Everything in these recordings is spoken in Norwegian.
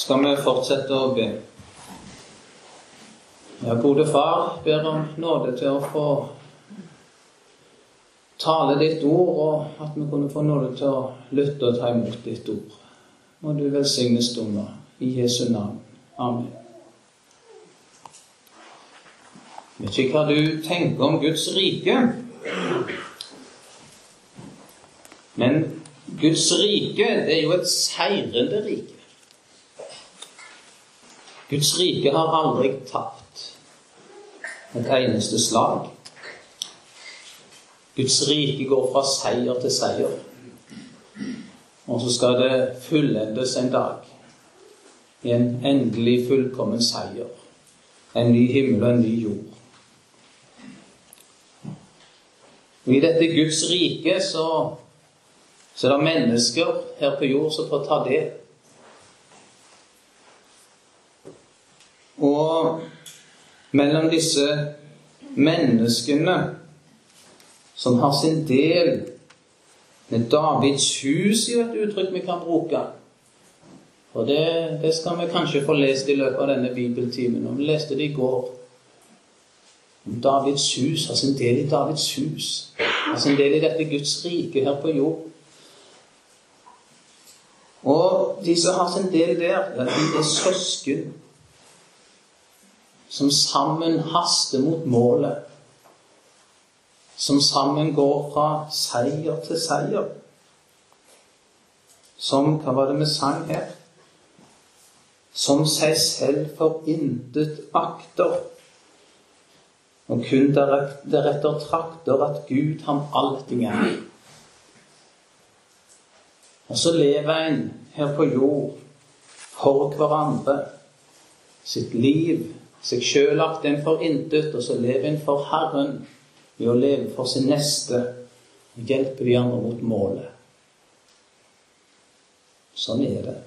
skal vi fortsette å be. Ja, gode Far, ber om nåde til å få tale ditt ord, og at vi kunne få nåde til å lytte og ta imot ditt ord. Må du velsigne stunder. I Jesu navn. Amen. Vet ikke hva du tenker om Guds rike. Men Guds rike, det er jo et seirende rike. Guds rike har aldri tapt et eneste slag. Guds rike går fra seier til seier. Og så skal det fullendes en dag i en endelig fullkommen seier. En ny himmel og en ny jord. Og I dette Guds rike så, så er det mennesker her på jord som får ta del. Og mellom disse menneskene som har sin del med Davids hus, i et uttrykk vi kan bruke. Og det, det, skal vi kanskje få lest i løpet av denne bibeltimen. Og vi leste det i går. Davids hus har sin del i Davids hus. Har sin del i dette Guds rike her på jord. Og de som har sin del der, de er søsken som sammen haster mot målet som sammen går fra seier til seier. Som Hva var det vi sang her? Som seg selv for intet akter. Og kun deretter trakter at Gud ham allting er. Og så lever en her på jord for hverandre. Sitt liv, seg sjøl lagt en for intet, og så lever en for Herren ved å leve for sin neste og hjelpe de andre mot målet. Sånn er det.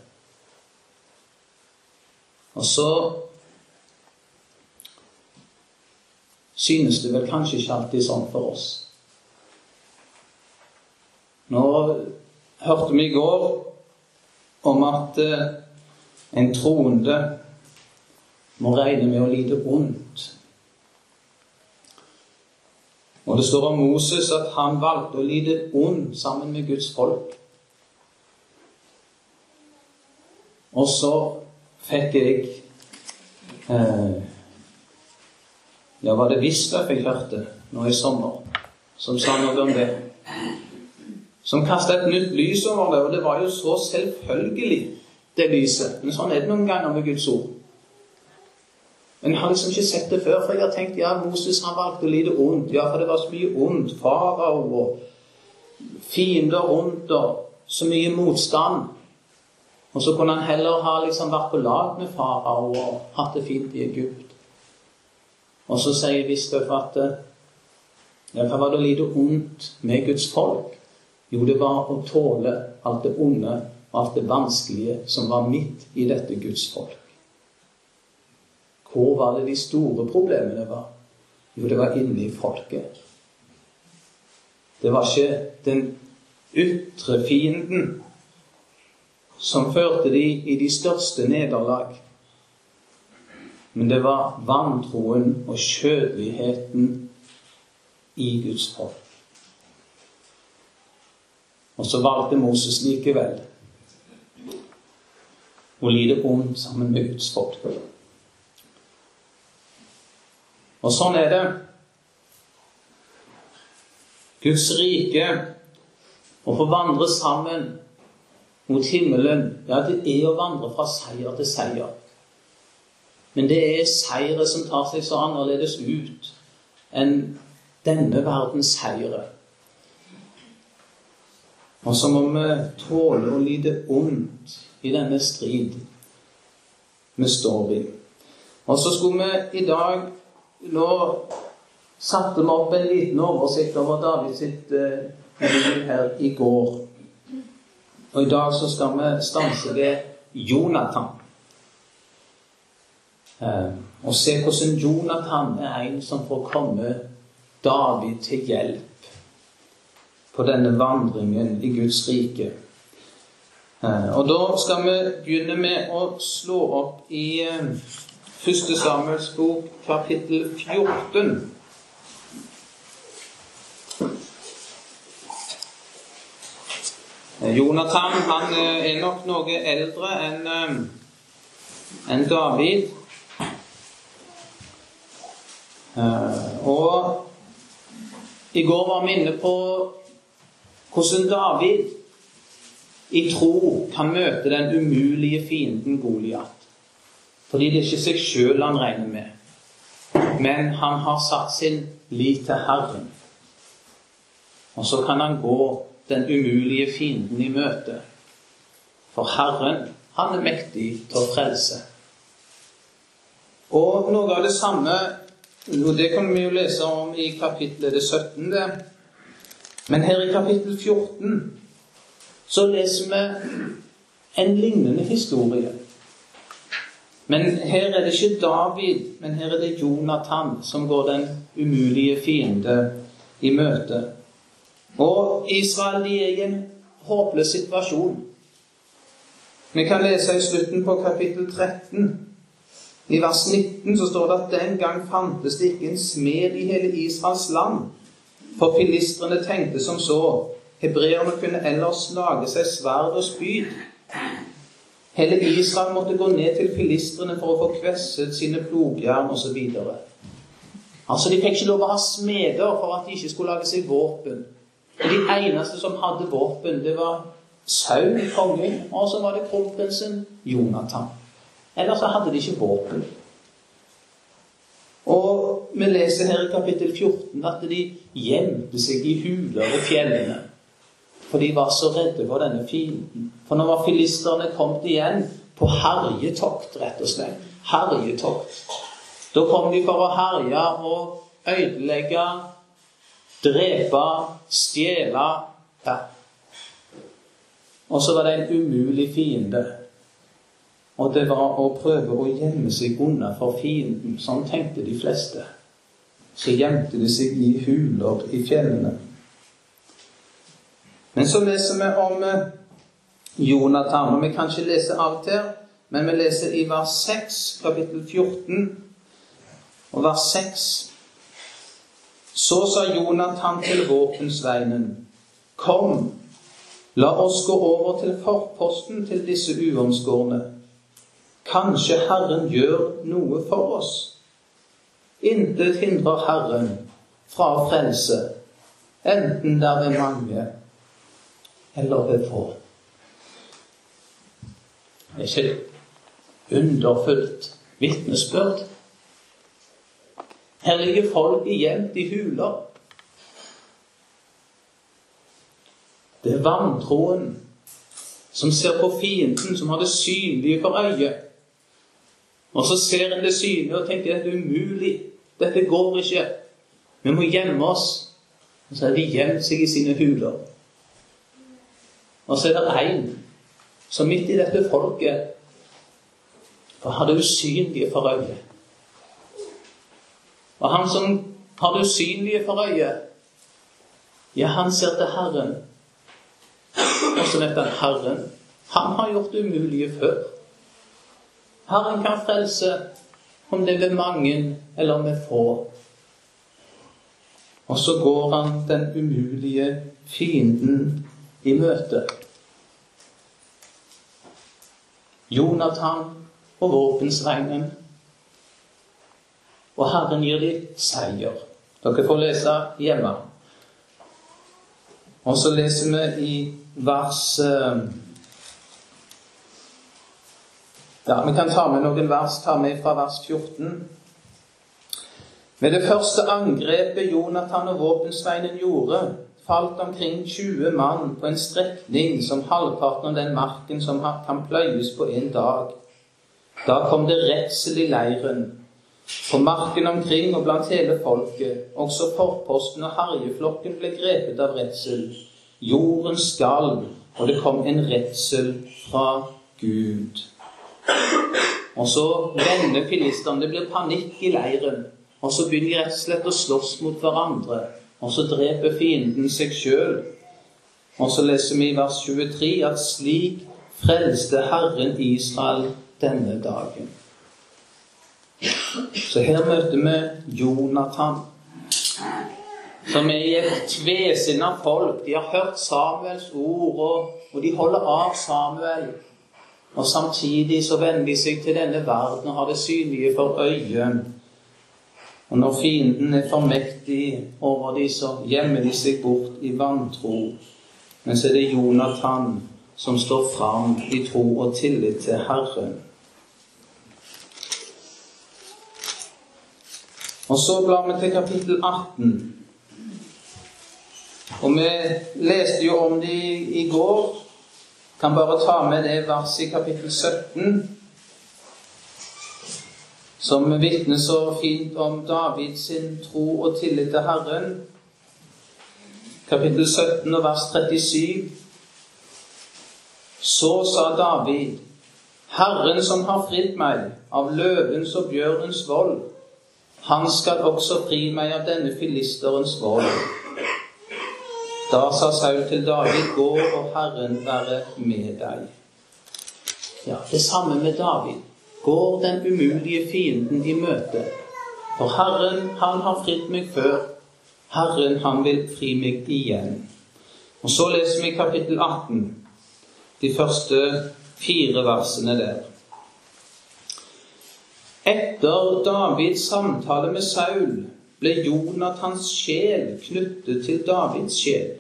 Og så synes det vel kanskje ikke alltid sånn for oss. Nå hørte vi i går om at eh, en troende må regne med å lide ondt. og det står om Moses at han valgte å lide ond sammen med Guds folk. Og så fikk jeg eh, Ja, var det Wisløff jeg hørte nå i sommer, som sa noe om det? Som kasta et nytt lys over det, og det var jo så selvfølgelig, det lyset. Men sånn er det noen ganger med Guds ord. Men jeg har liksom ikke sett det før, for jeg har tenkt ja, Moses han valgte å lide ondt. Ja, for det var så mye ondt. Farao og fiender rundt og så mye motstand. Og så kunne han heller ha liksom vært på lag med farao og hatt det fint i Egypt. Og så sier Wisløff at ja, hva var det å lide ondt med Guds folk? Jo, det var å tåle alt det onde og alt det vanskelige som var midt i dette Guds folk. Hvor var det de store problemene var? Jo, det var inni folket. Det var ikke den ytre fienden som førte de i de største nederlag. Men det var vantroen og kjødeligheten i Guds folk. Og så valgte Moses likevel å lide om sammen med Guds folk. Og sånn er det. Guds rike, å få vandre sammen mot himmelen, ja, det er å vandre fra seier til seier. Men det er seire som tar seg så annerledes ut enn denne verdens seire. Og så må vi tåle å lide ondt i denne strid vi står i. Og så skulle vi i dag nå satte vi opp en liten oversikt over Davids sitt eh, her i går. Og i dag så skal vi stanse ved Jonathan. Eh, og se hvordan Jonathan er en som får komme David til hjelp på denne vandringen i Guds rike. Eh, og da skal vi begynne med å slå opp i eh, Første Samuels bok, kapittel 14. Eh, Jonathan han er nok noe eldre enn en David. Og i går var vi inne på hvordan David i tro kan møte den umulige fienden Goliat. Fordi det er ikke seg sjøl han regner med, men han har satt sin lit til Herren. Og så kan han gå den umulige fienden i møte. For Herren, han er mektig til å frelse. Og noe av det samme Det kan vi jo lese om i kapittelet det 17. Men her i kapittel 14 så leser vi en lignende historie. Men her er det ikke David, men her er det Jonathan som går den umulige fiende i møte. Og Israel de er i en håpløs situasjon. Vi kan lese i slutten på kapittel 13. I vers 19 så står det at den gang fantes det ikke en smed i hele Israels land. For filistrene tenkte som så Hebreerne kunne ellers lage seg sverd og spyd. Hele Israel måtte gå ned til filistrene for å få kvesset sine plogjern osv. Altså, De fikk ikke lov å ha smeder for at de ikke skulle lage seg våpen. De eneste som hadde våpen, det var Saul, kongen, og så var det kronprinsen Jonathan. Ellers så hadde de ikke våpen. Og vi leser her i kapittel 14 at de gjemte seg i huler i fjellene. For de var så redde for denne fienden. For nå var filisterne kommet igjen på herjetokt, rett og slett. Herjetokt. Da kom de for å herje og ødelegge, drepe, stjele. Ja. Og så var det en umulig fiende. Og det var å prøve å gjemme seg unna for fienden. Sånn tenkte de fleste. Så gjemte de seg i huler i fjellene. Men så leser vi om eh, Jonathan. Og vi kan ikke lese alt her, men vi leser i vers 6, kapittel 14, og vers 6. Så sa Jonathan til våpensveinen, Kom, la oss gå over til forposten til disse uomskårne. Kanskje Herren gjør noe for oss. Intet hindrer Herren fra frelse, enten der er mange eller ved. Det er ikke underfullt vitnesbyrd. Her ligger folk gjemt i huler. Det er vantroen som ser på fienden, som har det synlige for øyet. Og så ser en det synlige og tenker at det er umulig. Dette går ikke. Vi må gjemme oss. Og så har de gjemt seg i sine huler. Og så er det én som midt i dette folket har det usynlige for øyet. Og han som har det usynlige for øyet, ja, han ser til Herren. Og så vet han Herren, han har gjort det umulige før. Herren kan frelse om det er ved mange eller med få. Og så går han den umulige fienden i møte. Jonathan og våpensveinen. Og Herren gir dem seier. Dere får lese hjemme. Og så leser vi i vers eh, ja, Vi kan ta med noen vers. Ta med fra vers 14. Med det første angrepet Jonathan og våpensveinen gjorde, falt omkring 20 mann på en strekning som halvparten av den marken som kan pløyes på en dag. Da kom det redsel i leiren, på marken omkring og blant hele folket. Også forposten og harjeflokken ble grepet av redsel. Jorden skalv, og det kom en redsel fra Gud. Og så vender filistene. Det blir panikk i leiren. Og så begynner de rett og slett å slåss mot hverandre. Og så dreper fienden seg sjøl. Og så leser vi i vers 23 at slik frelste Herren Israel denne dagen. Så her møter vi Jonathan, som er i et tvesinna folk. De har hørt Samuels ord, og, og de holder av Samuel. Og samtidig så vender de seg til denne verden og har det synlige for øyet. Og når fienden er for mektig over dem, så gjemmer de seg bort i vantro. Men så er det Jonathan som står fram i tro og tillit til Herren. Og så blar vi til kapittel 18. Og vi leste jo om det i går. Kan bare ta med det verset i kapittel 17 som vitner så fint om Davids tro og tillit til Herren. Kapittel 17 og vers 37. Så sa David, Herren som har fridd meg av løvens og bjørnens vold, han skal også fri meg av denne filisterens vold. Da sa Saul til David, gå og Herren være med deg. Ja, det samme med David går den umulige fienden i møte. For Herren, han har fridd meg før. Herren, han vil fri meg igjen. Og så leser vi kapittel 18, de første fire versene der. Etter Davids samtale med Saul ble Jonathans sjel knyttet til Davids sjel.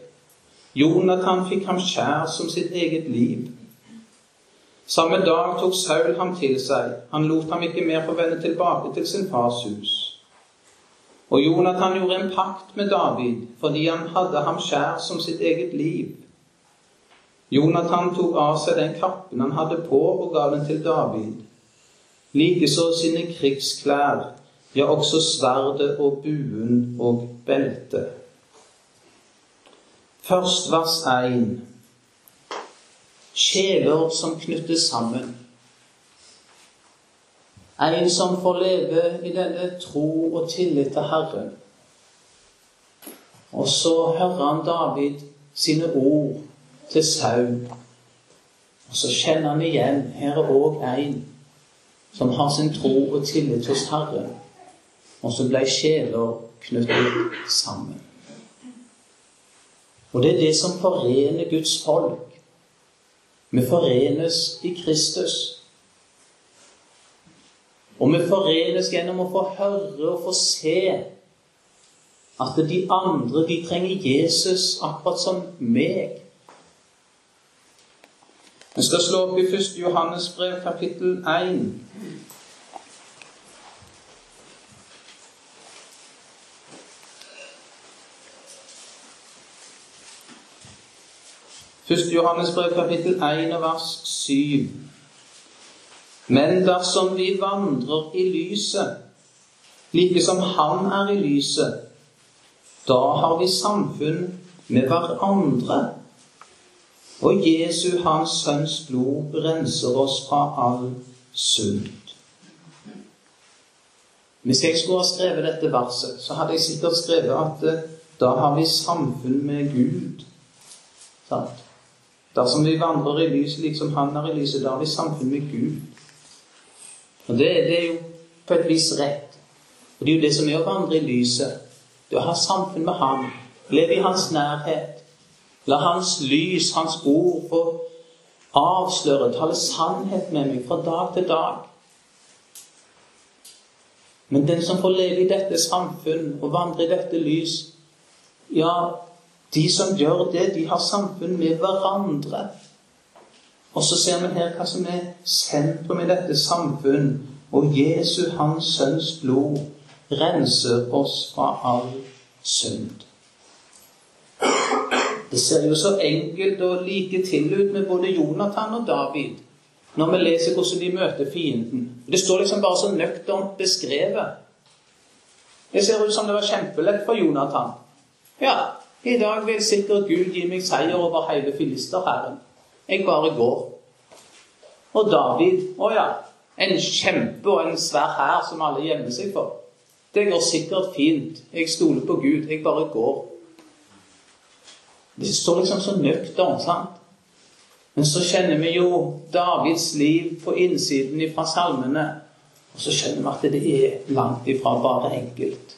Jonathan fikk ham kjær som sitt eget liv. Samme dag tok Saul ham til seg. Han lot ham ikke mer få vende tilbake til sin fars hus. Og Jonathan gjorde en pakt med David fordi han hadde ham skjær som sitt eget liv. Jonathan tok av seg den kappen han hadde på, og ga den til David. Likeså sine krigsklær, ja, også sverdet og buen og beltet. Først vers 1 sjeler som knyttes sammen. En som får leve i denne tro og tillit til Herren. Og så hører han David sine ord til Saul. Og så kjenner han igjen her er òg en som har sin tro og tillit hos Herren. Og så ble sjeler knyttet sammen. Og det er det som forener Guds folk. Vi forenes i Kristus. Og vi forenes gjennom å få høre og få se at de andre, de trenger Jesus akkurat som meg. Vi skal slå opp i 1. Johannes brev, kapittel 1. 1. Johannes brev, kapittel 1, vers 7. Men dersom vi vandrer i lyset, like som Han er i lyset, da har vi samfunn med hverandre. Og Jesu, Hans Sønns blod, renser oss fra all synd. Hvis jeg skulle ha skrevet dette verset, så hadde jeg sikkert skrevet at eh, da har vi samfunn med Gud. Sant? Dersom vi vandrer i lyset liksom Han er i lyset, da har vi samfunn med Gud. Og det, det, er jo på et vis rett. Og det er jo det som er å vandre i lyset. Det å ha samfunn med Ham. Leve i Hans nærhet. La Hans lys, Hans ord, få avsløre, tale sannhet med meg fra dag til dag. Men den som får leve i dette samfunn og vandre i dette lys, ja, de som gjør det, de har samfunn med hverandre. Og så ser vi her hva som er sentrum i dette samfunn. Og Jesu, Hans Sønns blod, renser oss fra all synd. Det ser jo så enkelt og like til ut med både Jonathan og David når vi leser hvordan de møter fienden. Det står liksom bare så nøkternt beskrevet. Det ser ut som det var kjempelett for Jonathan. Ja, i dag vil sikkert Gud gi meg seier over hele filisterherren. Jeg bare går. Og David Å ja. En kjempe og en svær hær som alle gjemmer seg for. Det går sikkert fint. Jeg stoler på Gud. Jeg bare går. Det står liksom så nøkternt, sant? Men så kjenner vi jo Davids liv på innsiden fra salmene. Og så skjønner vi at det er langt ifra bare enkelt.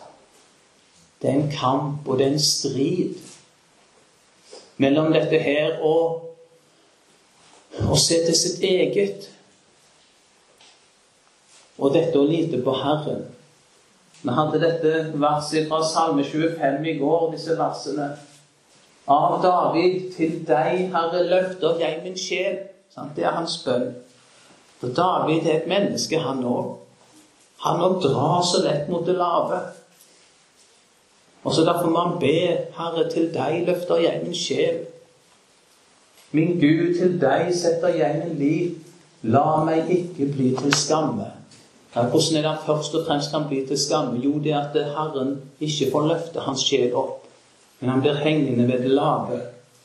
Det er en kamp, og det er en strid mellom dette her og å se til sitt eget og dette å lite på Herren. Vi hadde dette verset fra Salme 25 i går, disse versene. Av David til deg, Herre, løfter jeg min sjel. Det er hans bønn. For David er et menneske, han òg. Han òg drar så lett mot det lave. Og så Derfor må han be, Herre, til deg løfter jeg min sjel. Min Gud, til deg setter jeg min liv. La meg ikke bli til skamme. Hvordan er det han først og fremst kan bli til skamme? Jo, det er at Herren ikke får løfte hans sjel opp. Men han blir hengende ved det lave.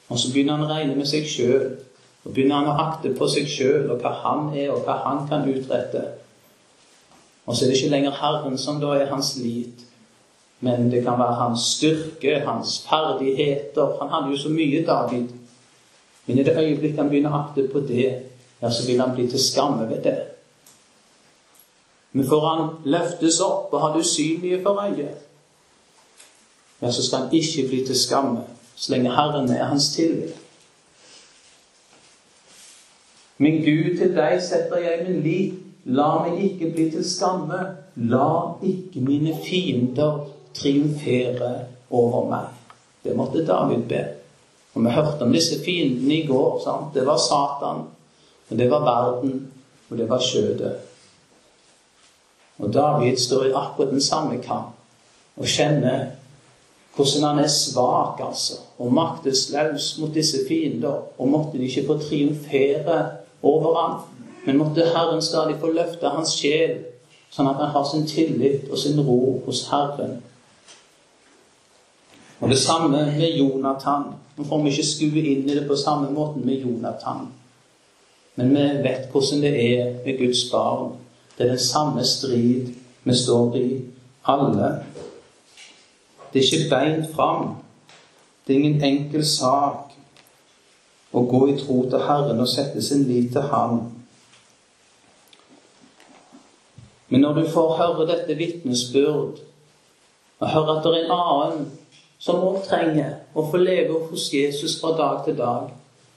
Og så begynner han å regne med seg sjøl. Og begynner han å akte på seg sjøl og hva han er, og hva han kan utrette. Og så er det ikke lenger Herren som da er hans lit, men det kan være hans styrke, hans ferdigheter. Han hadde jo så mye, David. Men i det øyeblikk han begynner å akte på det, ja, så vil han bli til skamme ved det. Men får han løftes opp og har det usynlige for øyet, ja, så skal han ikke bli til skamme så lenge Herren er hans tillit. Min Gud, til deg setter jeg min lit. La meg ikke bli til skamme. La ikke mine fiender triumfere over meg. Det måtte David be. Og Vi hørte om disse fiendene i går. Sant? Det var Satan, og det var verden, og det var skjødet. Og David står i akkurat den samme kamp og kjenner hvordan han er svak altså, og maktesløs mot disse fiender. Og måtte de ikke få triumfere over ham, men måtte Herren stadig få løfte hans sjel, sånn at han har sin tillit og sin ro hos Herren. Og det samme med Jonathan. Nå får vi ikke skue inn i det på samme måten med Jonathan. Men vi vet hvordan det er med Guds barn. Det er den samme strid vi står i, alle. Det er ikke beint fram. Det er ingen enkel sak å gå i tro til Herren og sette sin lit til Ham. Men når du får høre dette vitnesbyrd, og høre at det er en annen som òg trenger å få leve hos Jesus fra dag til dag,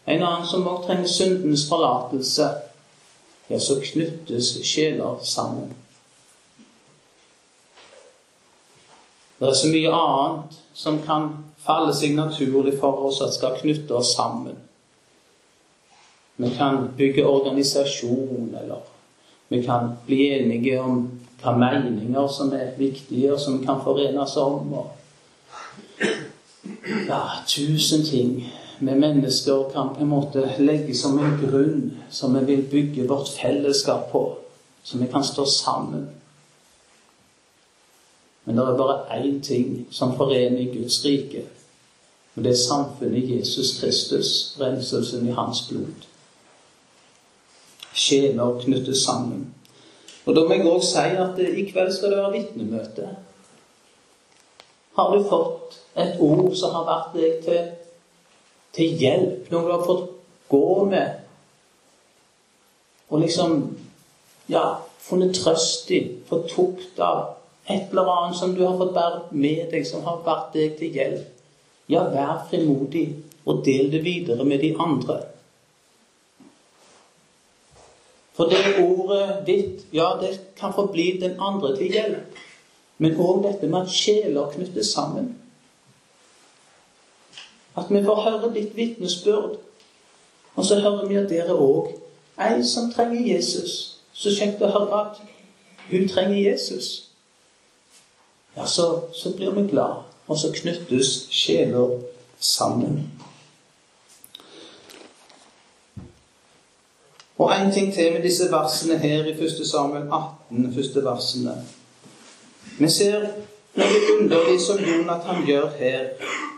en annen som òg trenger syndens forlatelse, ja, så knyttes sjeler sammen. Det er så mye annet som kan falle seg naturlig for oss at skal knytte oss sammen. Vi kan bygge organisasjon, eller vi kan bli enige om hva meninger som er viktige, og som vi kan forenes om. Og ja, tusen ting vi mennesker kan på en måte legge som en grunn som vi vil bygge vårt fellesskap på. Så vi kan stå sammen. Men det er bare én ting som forener Guds rike. Og det er samfunnet Jesus Kristus, renselsen i hans blod. Skjener knyttes sammen. Og Da må jeg òg si at i kveld skal det være vitnemøte. Har du fått et ord som har vært deg til til hjelp, noe du har fått gå med. Og liksom ja, funnet trøst i, fått tukt av. Et eller annet som du har fått bære med deg, som har vært deg til hjelp. Ja, vær frimodig, og del det videre med de andre. For det ordet ditt, ja, det kan få bli den andre til hjelp. Men òg dette med at sjeler knyttes sammen. At vi får høre ditt vitnesbyrd. Og så hører vi at dere òg ei som trenger Jesus. Så kjekt å høre at hun trenger Jesus. Ja, så, så blir vi glad, og så knyttes sjeler sammen. Og en ting til med disse versene her i 1. Samuel 18, første versene. Vi ser noe underlig som Jonathan gjør her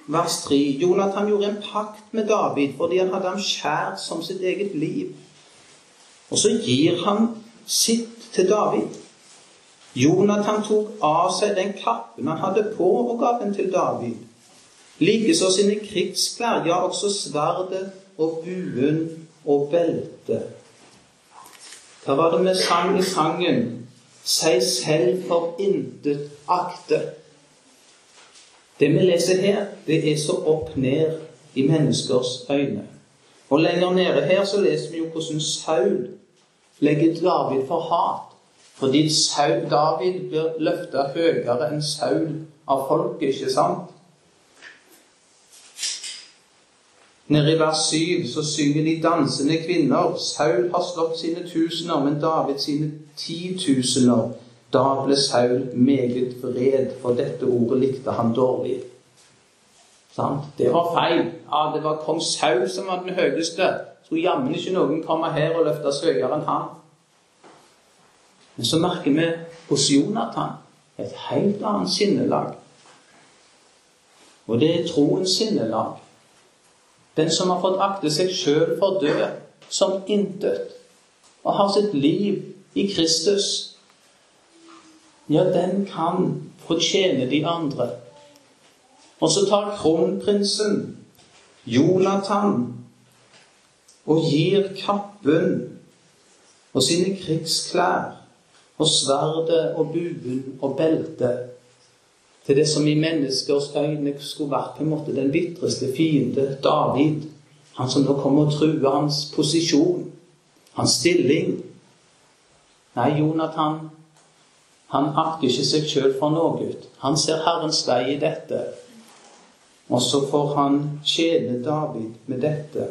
vers 3. Jonathan gjorde en pakt med David fordi han hadde ham kjær som sitt eget liv. Og så gir han sitt til David. Jonathan tok av seg den kappen han hadde på, og gav den til David. Likeså sine krigsklær, ja, også sverdet og buen og belte. Hva var det vi sang i sangen? Seg selv for intet akte. Det vi leser her, det er så opp ned i menneskers øyne. Og lenger nede her så leser vi jo hvordan Saul legger David for hat. Fordi David blir løfta høyere enn Saul av folket, ikke sant? Nede i vers 7 så synger de dansende kvinner. Saul har slått sine tusener, men David sine titusener. Da ble Saul meget vred, for dette ordet likte han dårlig. Sant? Det var feil. Ja, det var kong Saul som var den høyeste. Skulle jammen ikke noen komme her og løfter seg høyere enn han. Men så merker vi hos Jonathan et helt annet sinnelag. Og det er troens sinnelag. Den som har fått akte seg sjøl for død, som intet, og har sitt liv i Kristus, ja, den kan fortjene de andre. Og så tar kronprinsen Jonathan og gir kappen og sine krigsklær og sverdet og buen og beltet til det som i menneskers øyne skulle vært på en måte den bitreste fiende, David. Han som nå kommer og truer hans posisjon, hans stilling. Nei, Jonathan, han akter ikke seg sjøl for noe. Han ser Herrens vei i dette. Og så får han tjene David med dette.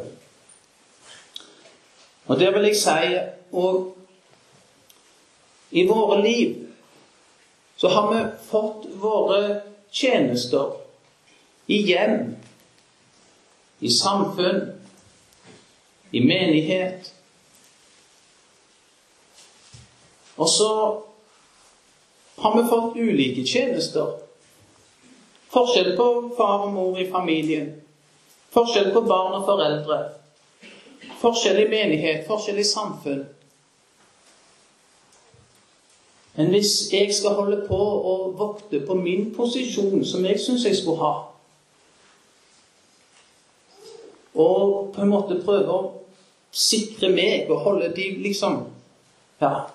Og det vil jeg si og i våre liv så har vi fått våre tjenester i hjem, i samfunn, i menighet. Og så har vi fått ulike tjenester. Forskjell på far og mor i familien. Forskjell på barn og foreldre. Forskjell i menighet, forskjell i samfunn. Men hvis jeg skal holde på å vokte på min posisjon, som jeg syns jeg skulle ha, og på en måte prøve å sikre meg og holde de liksom Ja.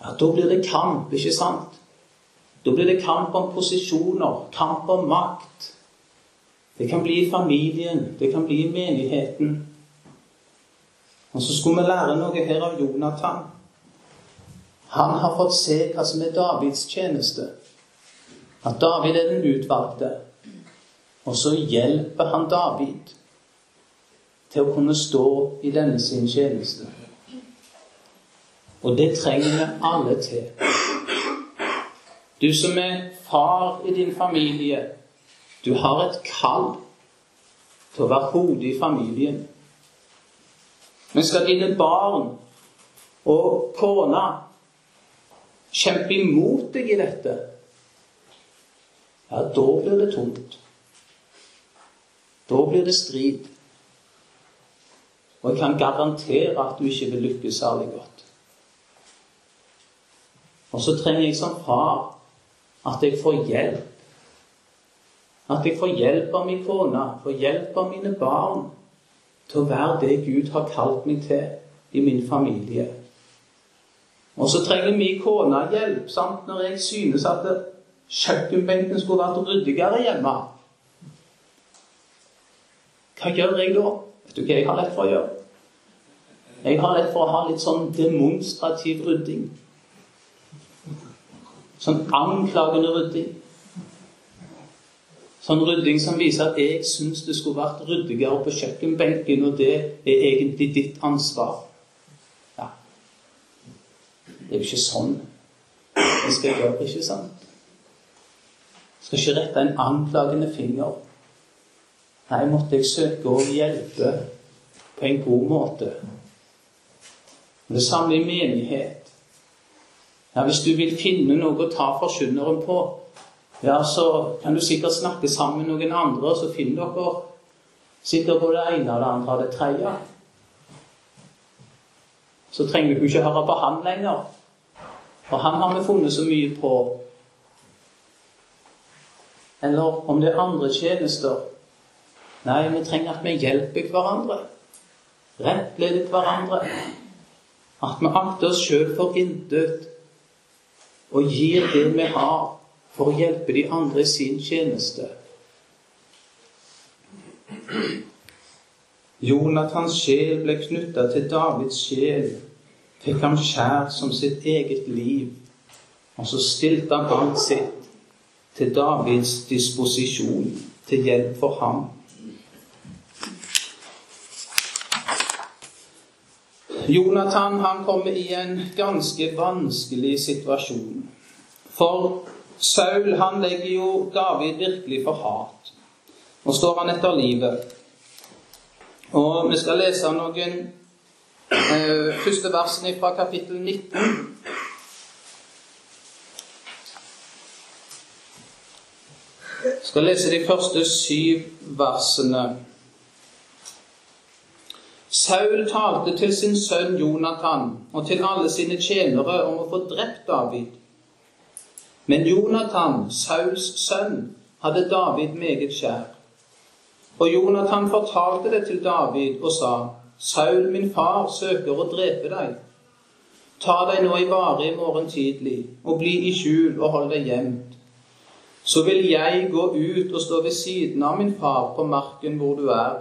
ja da blir det kamp, ikke sant? Da blir det kamp om posisjoner, kamp om makt. Det kan bli familien, det kan bli menigheten. Og så skulle vi lære noe her av Jonathan. Han har fått se hva som er Davids tjeneste. At David er den utvalgte. Og så hjelper han David til å kunne stå i denne sin tjeneste. Og det trenger vi alle til. Du som er far i din familie, du har et kall til å være hodet i familien. Men skal dine barn og kone kjempe imot deg i dette, ja, da blir det tungt. Da blir det strid. Og jeg kan garantere at du ikke vil lykkes særlig godt. Og så trenger jeg som far at jeg får hjelp. At jeg får hjelp av min kone, får hjelp av mine barn til å være det Gud har kalt meg til i min familie. Og så trenger min kone hjelp sant? når jeg synes at kjøkkenbenken skulle vært ryddigere hjemme. Hva gjør jeg da? Vet du hva jeg har lett for å gjøre? Jeg har lett for å ha litt sånn demonstrativ rydding. Sånn anklagende rydding. Sånn rydding som viser at jeg syns det skulle vært ryddigere på kjøkkenbenken, og det er egentlig ditt ansvar. Det er jo ikke sånn vi skal gjøre, ikke sant? Jeg skal ikke rette en anklagende finger. Nei, måtte jeg søke å hjelpe på en god måte. Det samme i menighet. Ja, Hvis du vil finne noe å ta forkynneren på, ja, så kan du sikkert snakke sammen med noen andre, og så finner dere sitter på det ene og det andre og det tredje. Så trenger du ikke høre på han lenger. For han har vi funnet så mye på. Eller om det er andre tjenester. Nei, vi trenger at vi hjelper hverandre. rettledet hverandre, at vi akter oss sjøl for intet og gir det vi har, for å hjelpe de andre i sin tjeneste. Jonathans sjel ble knytta til Davids sjel, fikk ham skjær som sitt eget liv, og så stilte han alt sitt til Davids disposisjon, til hjelp for ham. Jonathan han kommer i en ganske vanskelig situasjon. For Saul han legger jo David virkelig for hat. Nå står han etter livet. Og vi skal lese noen første versene fra kapittel 19. Jeg skal lese de første syv versene. Saul talte til sin sønn Jonathan og til alle sine tjenere om å få drept David. Men Jonathan, Sauls sønn, hadde David meget kjær. Og Jonathan fortalte det til David og sa, Saul, min far, søker å drepe deg. Ta deg nå i vare i morgen tidlig, og bli i skjul og hold deg gjemt. Så vil jeg gå ut og stå ved siden av min far på marken hvor du er.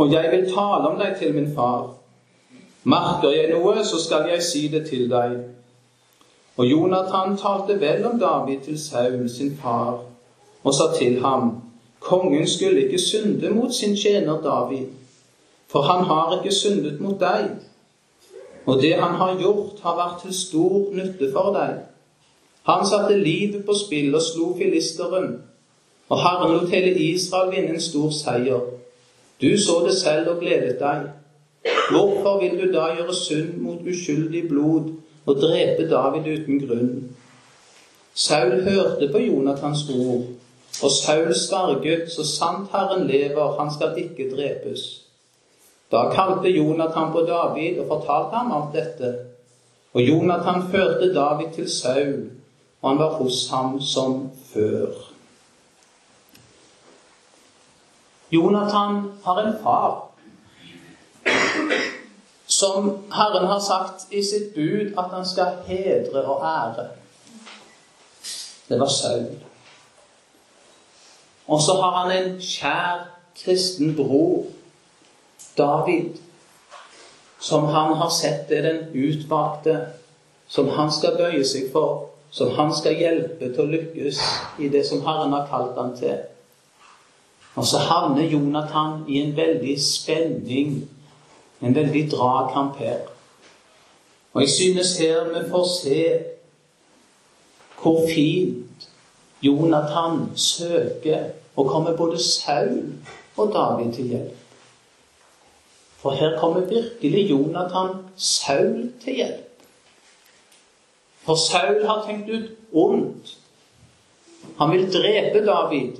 Og jeg vil tale om deg til min far. Merker jeg noe, så skal jeg si det til deg. Og Jonathan talte vel om David til Saul, sin far, og sa til ham, Kongen skulle ikke synde mot sin tjener David, for han har ikke syndet mot deg. Og det han har gjort, har vært til stor nytte for deg. Han satte livet på spill og slo filisteren, og Herren lot hele Israel vinne en stor seier. Du så det selv og gledet deg. Hvorfor vil du da gjøre synd mot uskyldig blod og drepe David uten grunn? Saul hørte på Jonathans ord og Saul sverget, så sant Herren lever, han skal ikke drepes. Da kalte Jonathan på David og fortalte ham alt dette. Og Jonathan førte David til Saul, og han var hos ham som før. Jonathan har en far som Herren har sagt i sitt bud at han skal hedre og ære. Det var Saul. Og så har han en kjær kristen bror, David, som han har sett er den utvalgte, som han skal bøye seg for, som han skal hjelpe til å lykkes i det som Herren har kalt han til. Og så havner Jonathan i en veldig spenning, en veldig dragkamp her. Og jeg synes her vi får se hvor fint Jonathan søker å komme både Saul og David til hjelp. For her kommer virkelig Jonathan Saul til hjelp. For Saul har tenkt ut ondt. Han vil drepe David.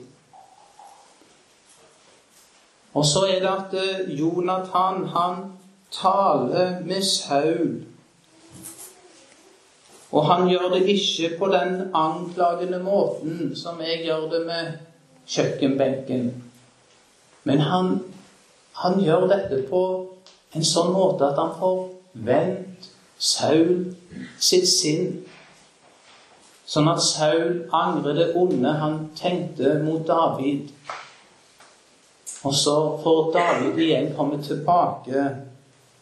Og så er det at eh, Jonathan han taler med Saul og han gjør det ikke på den anklagende måten som jeg gjør det med kjøkkenbenken. Men han, han gjør dette på en sånn måte at han får vendt Saul sitt sinn. Sånn at Saul angrer det onde han tenkte mot David. Og så får David igjen komme tilbake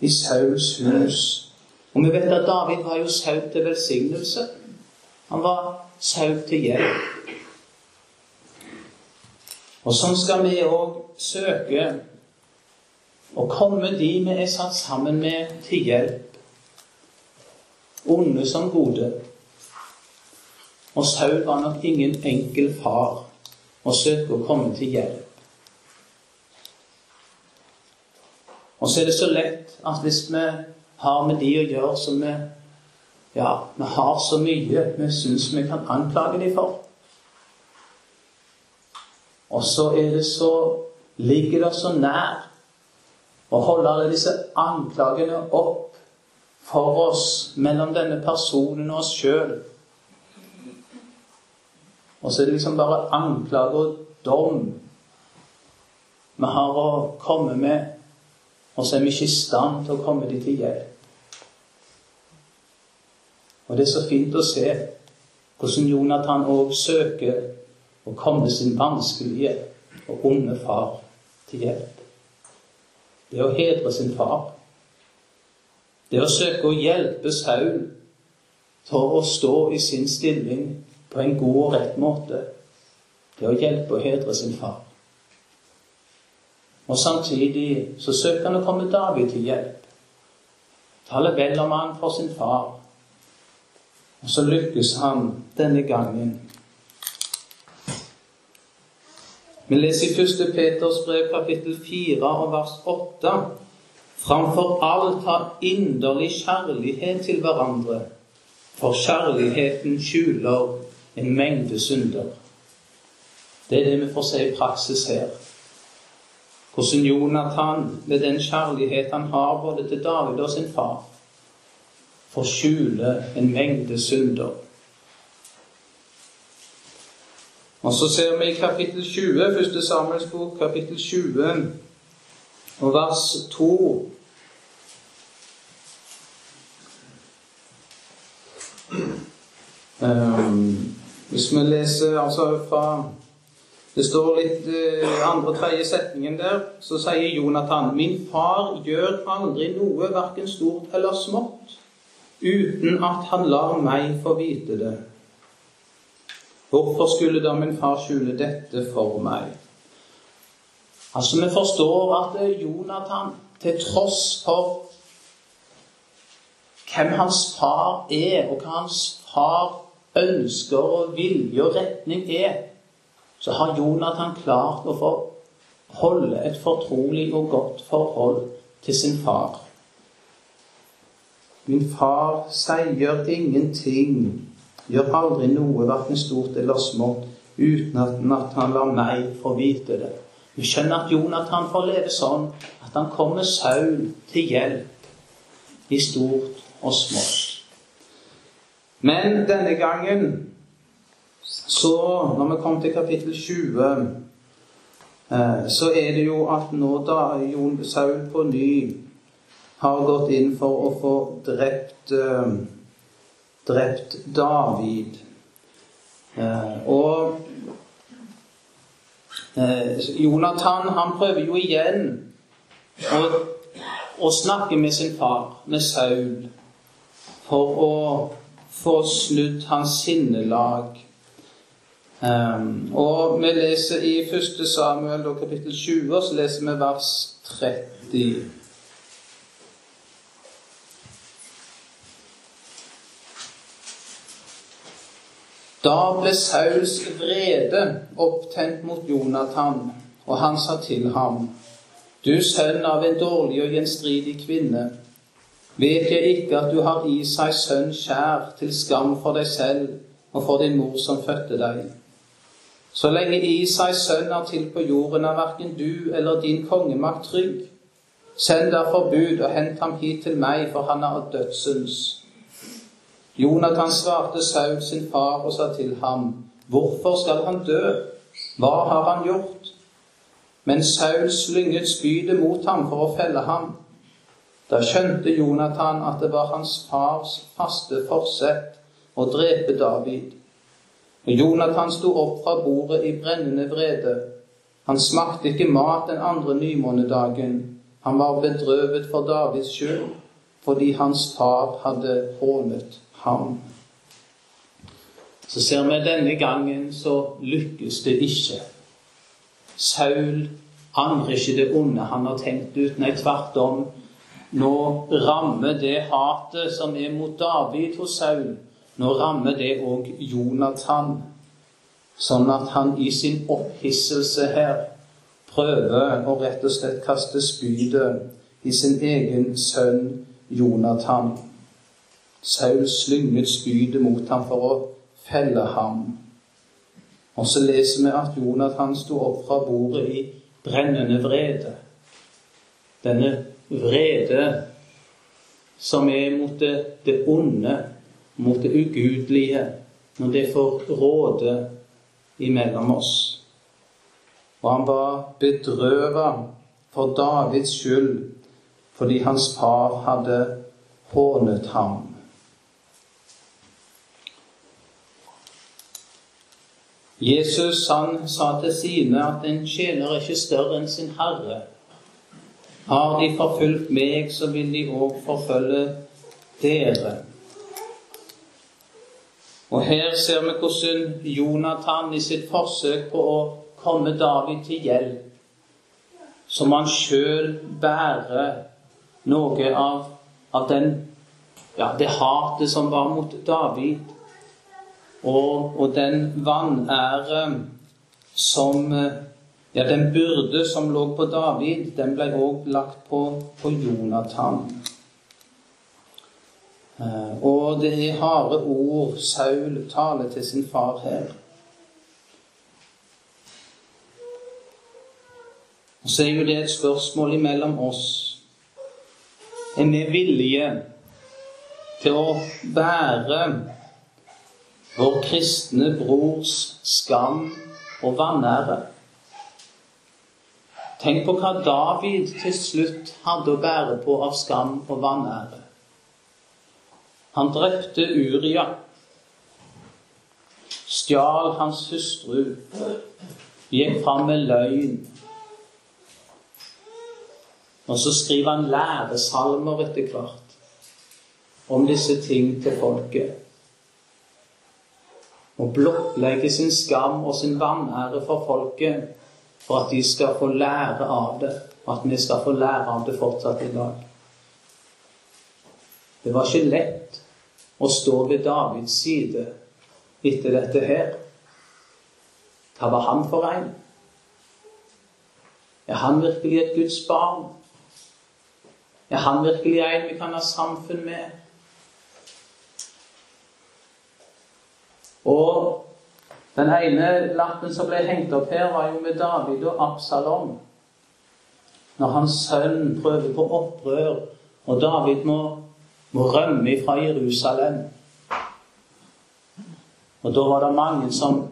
i Sauls hus. Og vi vet at David var jo sau til velsignelse. Han var sau til hjelp. Og sånn skal vi òg søke å komme de vi er satt sammen med, til hjelp. Onde som gode. Og Saul var nok ingen enkel far å søke å komme til hjelp. Og så er det så lett at hvis vi har med de å gjøre som vi Ja, vi har så mye vi syns vi kan anklage dem for. Og så er det så ligger det så nær å holde alle disse anklagene opp for oss mellom denne personen og oss sjøl. Og så er det liksom bare anklage og dom vi har å komme med og så er vi ikke i stand til å komme dem til hjelp. Og det er så fint å se hvordan Jonathan òg søker å komme sin vanskelige og onde far til hjelp. Det er å hedre sin far. Det er å søke å hjelpe Saul til å stå i sin stilling på en god og rett måte. Det er å hjelpe og hedre sin far. Og samtidig så søker han å komme David til hjelp. Taler vel om han for sin far. Og så lykkes han denne gangen. Vi leser i 1. Peters brev kapittel 4 og vers 8. Framfor alt ha inderlig kjærlighet til hverandre, for kjærligheten skjuler en mengde synder. Det er det vi får se i praksis her. Hvordan Jonathan, med den kjærlighet han har både til David og sin far, får skjule en mengde synder. Og så ser vi i kapittel 20, første Samuels bok, kapittel 20, og vers 2. Um, hvis vi leser altså fra Det står litt uh, andre tredje setningen der, så sier Jonathan Min far gjør aldri noe, verken stort eller smått, uten at han lar meg få vite det. Hvorfor skulle da min far skjule dette for meg? Altså, vi forstår at Jonathan, til tross for hvem hans far er, og hva hans far ønsker og vilje og retning er, så har Jonathan klart å få holde et fortrolig og godt forhold til sin far. Min far sier ingenting, gjør aldri noe, verken stort eller smått, uten at han lar meg få vite det. Vi skjønner at Jonathan får leve sånn at han kommer Saul til hjelp i stort og smått. Men denne gangen så, når vi kom til kapittel 20, eh, så er det jo at nå da Jon Saul på ny har gått inn for å få drept, eh, drept David. Eh, og Jonathan han prøver jo igjen å, å snakke med sin far, med Saul, for å få snudd hans sinnelag. Um, og vi leser i 1. Samuel kapittel 20, så leser vi vers 30. Da ble Sauls vrede opptent mot Jonathan, og han sa til ham, Du sønn av en dårlig og gjenstridig kvinne, Vet jeg ikke at du har i seg sønn kjær til skam for deg selv og for din mor som fødte deg? Så lenge Isais sønn er til på jorden, er verken du eller din kongemakt trygg. Send derfor bud og hent ham hit til meg, for han er dødsens. Jonathan svarte Saul sin far og sa til ham, Hvorfor skal han dø? Hva har han gjort? Men Saul slynget spydet mot ham for å felle ham. Da skjønte Jonathan at det var hans fars faste forsett å drepe David. Og Jonathan sto opp fra bordet i brennende vrede. Han smakte ikke mat den andre nymånedagen. Han var bedrøvet for Davids skyld, fordi hans far hadde hånet ham. Så ser vi denne gangen så lykkes det ikke. Saul angrer ikke det onde han har tenkt ut. Nei, tvert om nå rammer det hatet som er mot David hos Saul, nå rammer det òg Jonathan. Sånn at han i sin opphisselse her prøver å rett og slett kaste spydet i sin egen sønn Jonathan. Saul slynget spydet mot ham for å felle ham. Og så leser vi at Jonathan sto opp fra bordet i brennende vrede. Denne vrede som er mot det, det onde, mot det ugudelige, når det får råde imellom oss. Og han var bedrøva for Davids skyld, fordi hans far hadde hånet ham. Jesus han sa til sine at en tjener er ikke større enn sin herre. Har de forfulgt meg, så vil de òg forfølge dere. Og her ser vi hvordan Jonathan i sitt forsøk på å komme David til hjelp, som han sjøl bærer noe av, av den, ja, det hatet som var mot David og, og den vanære som Ja, den byrde som lå på David, den ble òg lagt på, på Jonathan. Eh, og det er harde ord Saul taler til sin far her. Og så er jo det et spørsmål imellom oss. Er vi villige til å bære vår kristne brors skam og vanære. Tenk på hva David til slutt hadde å bære på av skam og vanære. Han drepte Uria, stjal hans hustru, gikk fram med løgn. Og så skriver han læresalmer etter hvert om disse ting til folket og blottlegge sin skam og sin vanære for folket, for at de skal få lære av det, og at vi skal få lære av det fortsatt i dag. Det var ikke lett å stå ved Davids side etter dette her. Hva var han for en? Er han virkelig et Guds barn? Er han virkelig en vi kan ha samfunn med? Og den ene lappen som ble hengt opp her, var jo med David og Absalom. Når hans sønn prøver på opprør, og David må, må rømme fra Jerusalem. Og da var det mange som,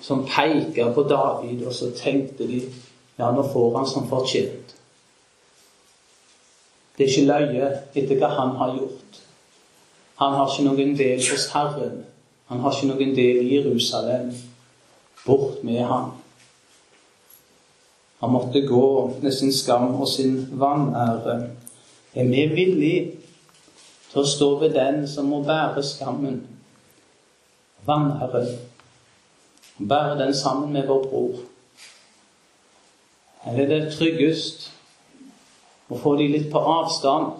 som peka på David, og så tenkte de ja, nå får han som fortjent. Det er ikke løye etter hva han har gjort. Han har ikke noen del hos Herren. Han har ikke noen del i Jerusalem. Bort med ham. Han måtte gå med sin skam og sin vanære. Er vi villige til å stå ved den som må bære skammen, vanære, bære den sammen med vår bror? Eller er det tryggest å få de litt på avstand?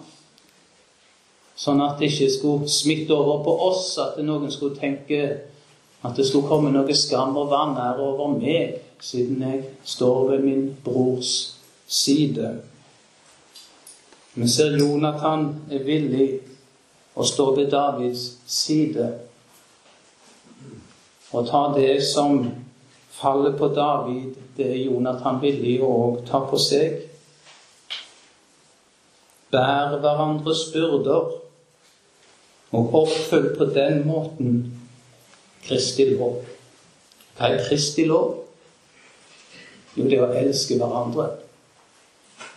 Sånn at det ikke skulle smitte over på oss, at noen skulle tenke at det skulle komme noe skam og vanære over meg, siden jeg står ved min brors side. Vi ser Jonathan er villig å stå ved Davids side og ta det som faller på David, det er Jonathan villig å ta på seg. Bær hverandres byrder og oppfyll på den måten Kristi lov. Hva er Kristi lov? Jo, det er å elske hverandre.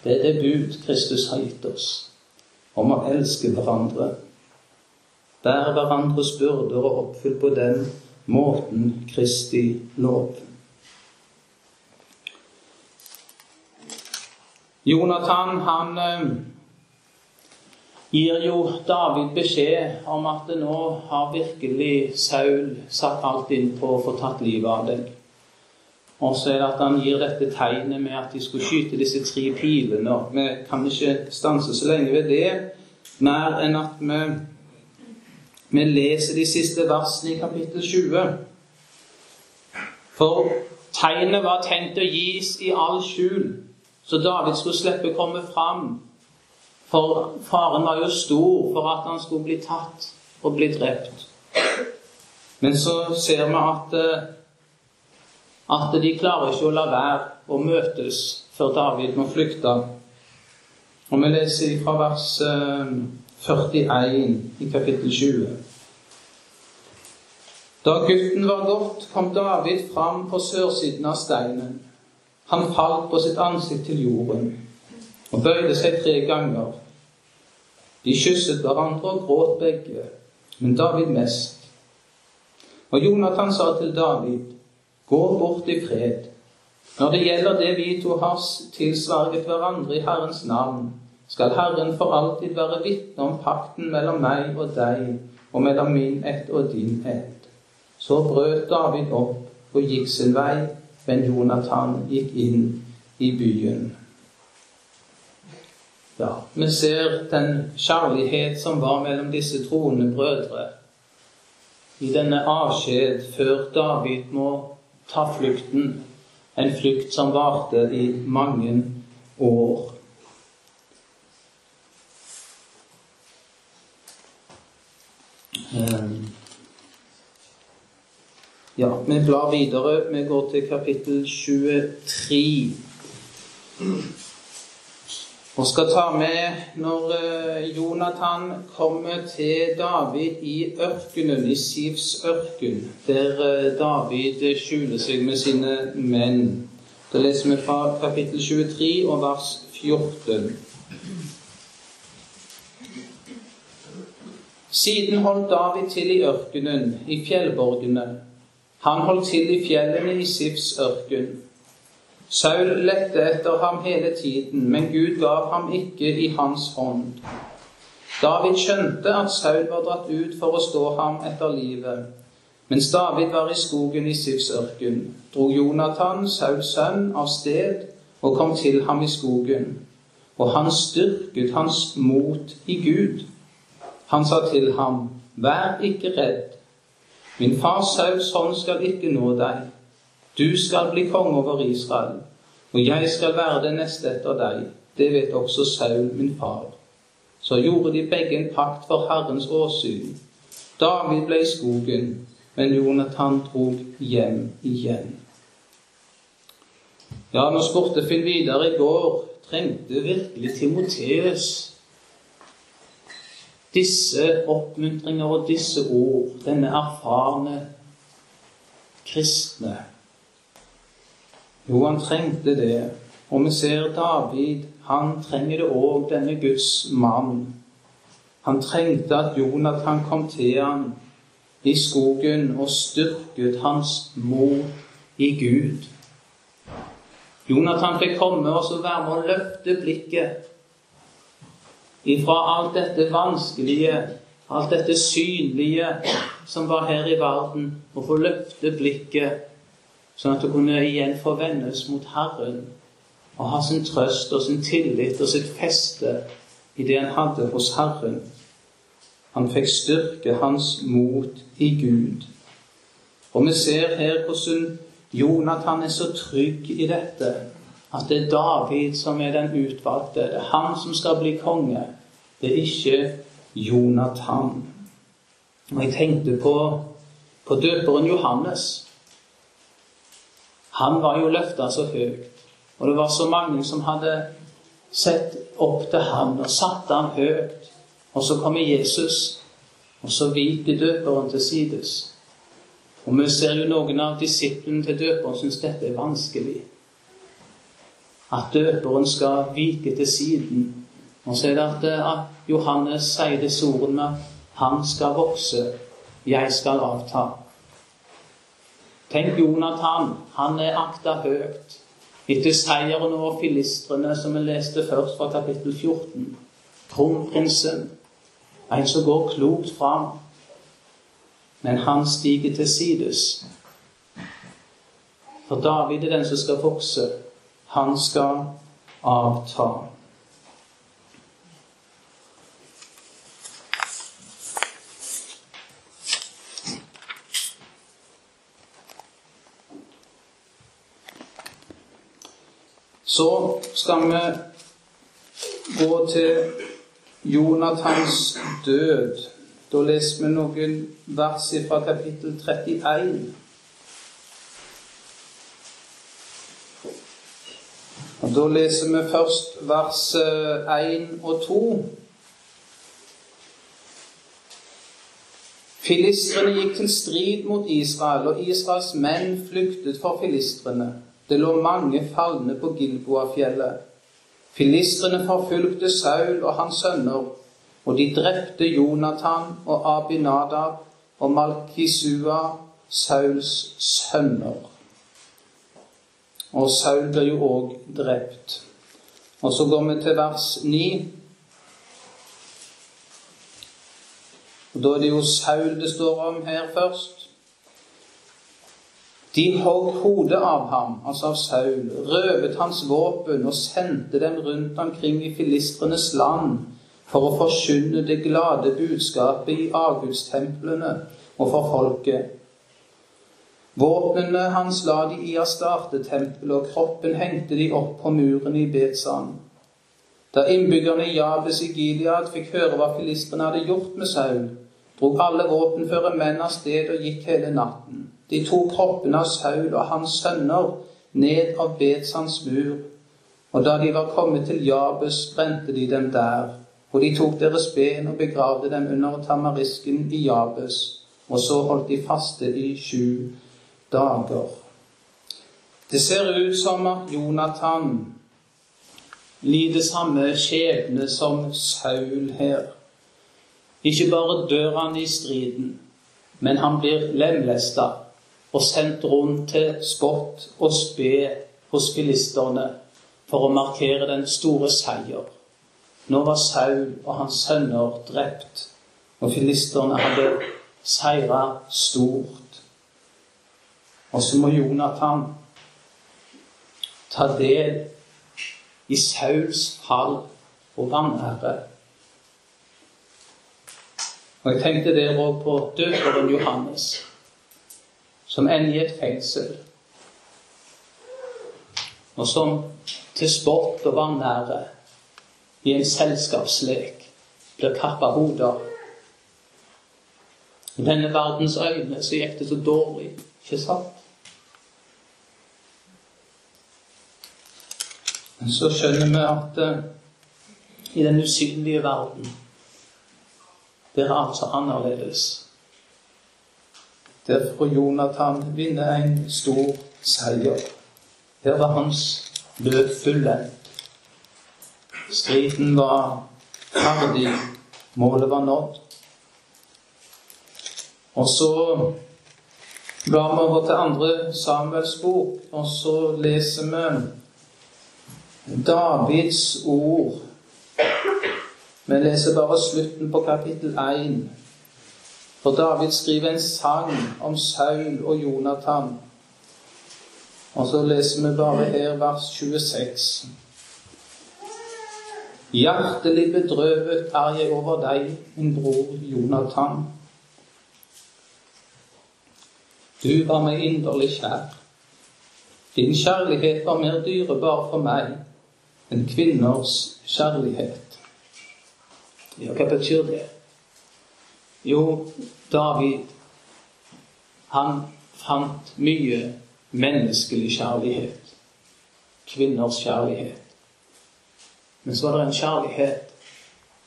Det er det bud Kristus har gitt oss, om å elske hverandre. Bær hverandres byrder og oppfyll på den måten Kristi lov. Jonathan, han eh, gir jo David beskjed om at nå har virkelig Saul satt alt inn på å få tatt livet av deg. Og så er det at han gir dette tegnet med at de skulle skyte disse tre pilene. og Vi kan ikke stanse så lenge ved det, mer enn at vi, vi leser de siste versene i kapittel 20. For tegnet var tenkt å gis i all skjul, så David skulle slippe å komme fram for faren var jo stor for at han skulle bli tatt og bli drept. Men så ser vi at, eh, at de klarer ikke å la være å møtes før David må flykte. Og vi leser fra vers 41 eh, i kapittel 20. Da gutten var gått, kom David fram på sørsiden av steinen. Han falt på sitt ansikt til jorden. Og bøyde seg tre ganger. De kysset hverandre og gråt begge, men David mest. Og Jonathan sa til David, gå bort i fred. Når det gjelder det vi to har tilsverget hverandre i Herrens navn, skal Herren for alltid være vitne om pakten mellom meg og deg, og mellom min ett og din ett. Så brøt David opp og gikk sin vei, men Jonathan gikk inn i byen. Ja, Vi ser den kjærlighet som var mellom disse troende brødre i denne avskjed før David må ta flukten, en flukt som varte i mange år. Ehm, ja, vi blar videre. Vi går til kapittel 23. Og skal ta med når eh, Jonathan kommer til David i ørkenen, i Sivs ørken, der eh, David skjuler seg med sine menn. Da leser vi fra kapittel 23 og vers 14. Siden holdt David til i ørkenen, i fjellborgene. Han holdt til i fjellene i Sivs ørken. Saul lette etter ham hele tiden, men Gud gav ham ikke i hans hånd. David skjønte at Saul var dratt ut for å stå ham etter livet. Mens David var i skogen i Sivs ørken, dro Jonathan, Sauls sønn, av sted og kom til ham i skogen. Og han styrket hans mot i Gud. Han sa til ham, Vær ikke redd. Min far Sauls hånd skal ikke nå deg. Du skal bli konge over Israel, og jeg skal være den neste etter deg. Det vet også Saul, min far. Så gjorde de begge en pakt for Herrens åsyn. David ble i skogen, men Jonathan drog hjem igjen. Ja, nå spurte Finn videre i går trengte virkelig Timoteus disse oppmuntringer og disse ord, denne erfarne kristne jo, han trengte det. Og vi ser David, han trenger det òg, denne Guds mann. Han trengte at Jonathan kom til ham i skogen og styrket hans mor i Gud. Jonathan fikk komme og så være med å løfte blikket ifra alt dette vanskelige, alt dette synlige som var her i verden, og få løfte blikket sånn at det kunne igjen forvendes mot Herren og ha sin trøst og sin tillit og sitt feste i det han hadde hos Herren. Han fikk styrke hans mot i Gud. Og vi ser her hvordan Jonathan er så trygg i dette at det er David som er den utvalgte. Det er han som skal bli konge. Det er ikke Jonathan. Og jeg tenkte på, på døperen Johannes. Han var jo løfta så høyt, og det var så mange som hadde sett opp til ham og satt han høyt. Og så kommer Jesus, og så viker døperen til sides. Og vi ser jo noen av disiplene til døperen syns dette er vanskelig. At døperen skal vike til siden. Og så er det at, at Johannes sier disse ordene med at han skal vokse, jeg skal avta. Tenk Jonathan. Han er akta høyt. Etter seieren over filistrene, som vi leste først fra kapittel 14. Kronprinsen. En som går klokt fram. Men han stiger til sides. For David er den som skal vokse. Han skal avta. Så skal vi gå til Jonathans død. Da leser vi noen vers fra kapittel 31. Og Da leser vi først vers 1 og 2. Filistrene gikk til strid mot Israel, og Israels menn flyktet for filistrene. Det lå mange falne på Gilboafjellet. Filistrene forfulgte Saul og hans sønner, og de drepte Jonathan og Abinadab og Malkisua, Sauls sønner. Og Saul ble jo òg drept. Og så går vi til vers 9. Og Da er det jo Saul det står om her først. De hogg hodet av ham, altså av Saul, røvet hans våpen og sendte dem rundt omkring i filistrenes land for å forkynne det glade budskapet i avgudstemplene og for folket. Våpnene hans la de i Astarte-tempelet, og kroppen hengte de opp på muren i Betsan. Da innbyggerne i Jabes i Gilead fikk høre hva filistrene hadde gjort med Saul, drog alle våpenføre menn av sted og gikk hele natten. De tok kroppene av Saul og hans sønner ned av Betsans mur, og da de var kommet til Jabes, brente de dem der. Og de tok deres ben og begravde dem under tamarisken i Jabes, og så holdt de faste i sju dager. Det ser ut som at Jonathan lider samme skjebne som Saul her. Ikke bare dør han i striden, men han blir lemlesta og sendt rundt til spott og spe hos filisterne for å markere den store seier. Nå var Saul og hans sønner drept, og filisterne hadde seira stort. Og så må Jonathan ta del i Sauls fall og vanære. Og jeg tenkte der òg på døperen Johannes som enn i et fengsel, og som til sport og vanære i en selskapslek blir kappa hodet. I denne verdens øyne så gikk det så dårlig, ikke sant? Men så skjønner vi at uh, i den usynlige verden det er altså annerledes. Der får Jonathan vinner en stor seier. Her var hans løp fullendt. Striden var ferdig. Målet var nådd. Og så blar vi over til andre Samuels bok, og så leser vi Davids ord. Vi leser bare slutten på kapittel 1. For David skriver en sang om Saul og Jonathan. Og så leser vi bare her vers 26. Hjertelig bedrøvet er jeg over deg, min bror Jonathan. Du var meg inderlig kjær. Din kjærlighet var mer dyrebar for meg enn kvinners kjærlighet. Ja, hva betyr det? Jo, David, han fant mye menneskelig kjærlighet. Kvinners kjærlighet. Men så var det en kjærlighet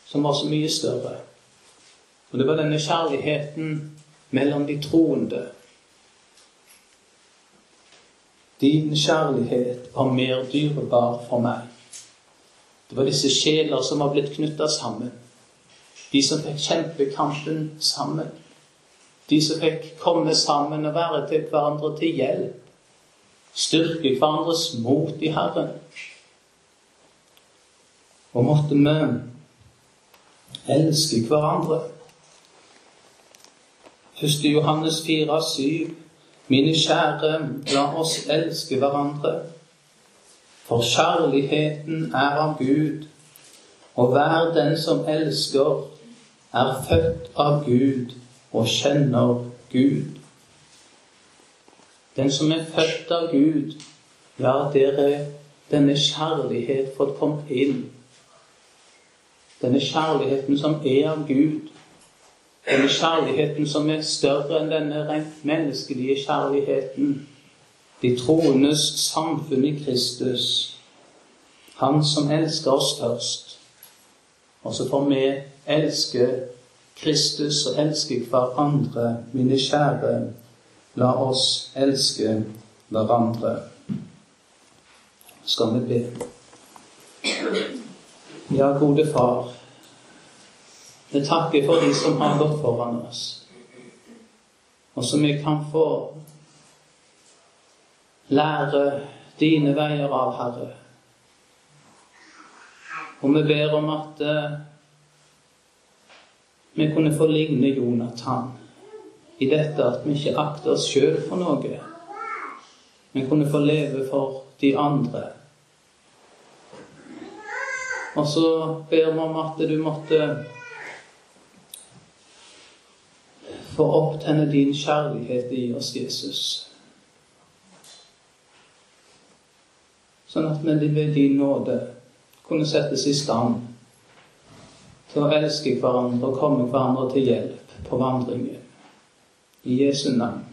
som var så mye større. Og det var denne kjærligheten mellom de troende. Din kjærlighet var mer dyrebar for meg. Det var disse sjeler som var blitt knytta sammen. De som fikk kjempe kampen sammen. De som fikk komme sammen og være til hverandre til hjelp. Styrke hverandres mot i Herren. Og måtte vi elske hverandre. 1. Johannes 4, 7. Mine kjære, la oss elske hverandre. For kjærligheten er av Gud, og hver den som elsker, er født av Gud og kjenner Gud. Den som er født av Gud, ja, der er denne kjærlighet fått kommet inn. Denne kjærligheten som er av Gud. Denne kjærligheten som er større enn denne rent menneskelige kjærligheten. De troendes samfunn i Kristus. Han som elsker oss først. Og så får vi elske Kristus og elske hverandre, mine kjære. La oss elske hverandre. Skal vi be. Ja, gode Far, vi takker for de som har gått foran oss, og som vi kan få lære dine veier av, Herre. Og vi ber om at uh, vi kunne få ligne Jonathan i dette at vi ikke akter oss sjøl for noe. Vi kunne få leve for de andre. Og så ber vi om at du måtte få opptenne din kjærlighet i oss, Jesus. Sånn at vi ved din nåde kunne settes i stand til å elske hverandre og komme hverandre til hjelp på vandringen. I Jesu navn.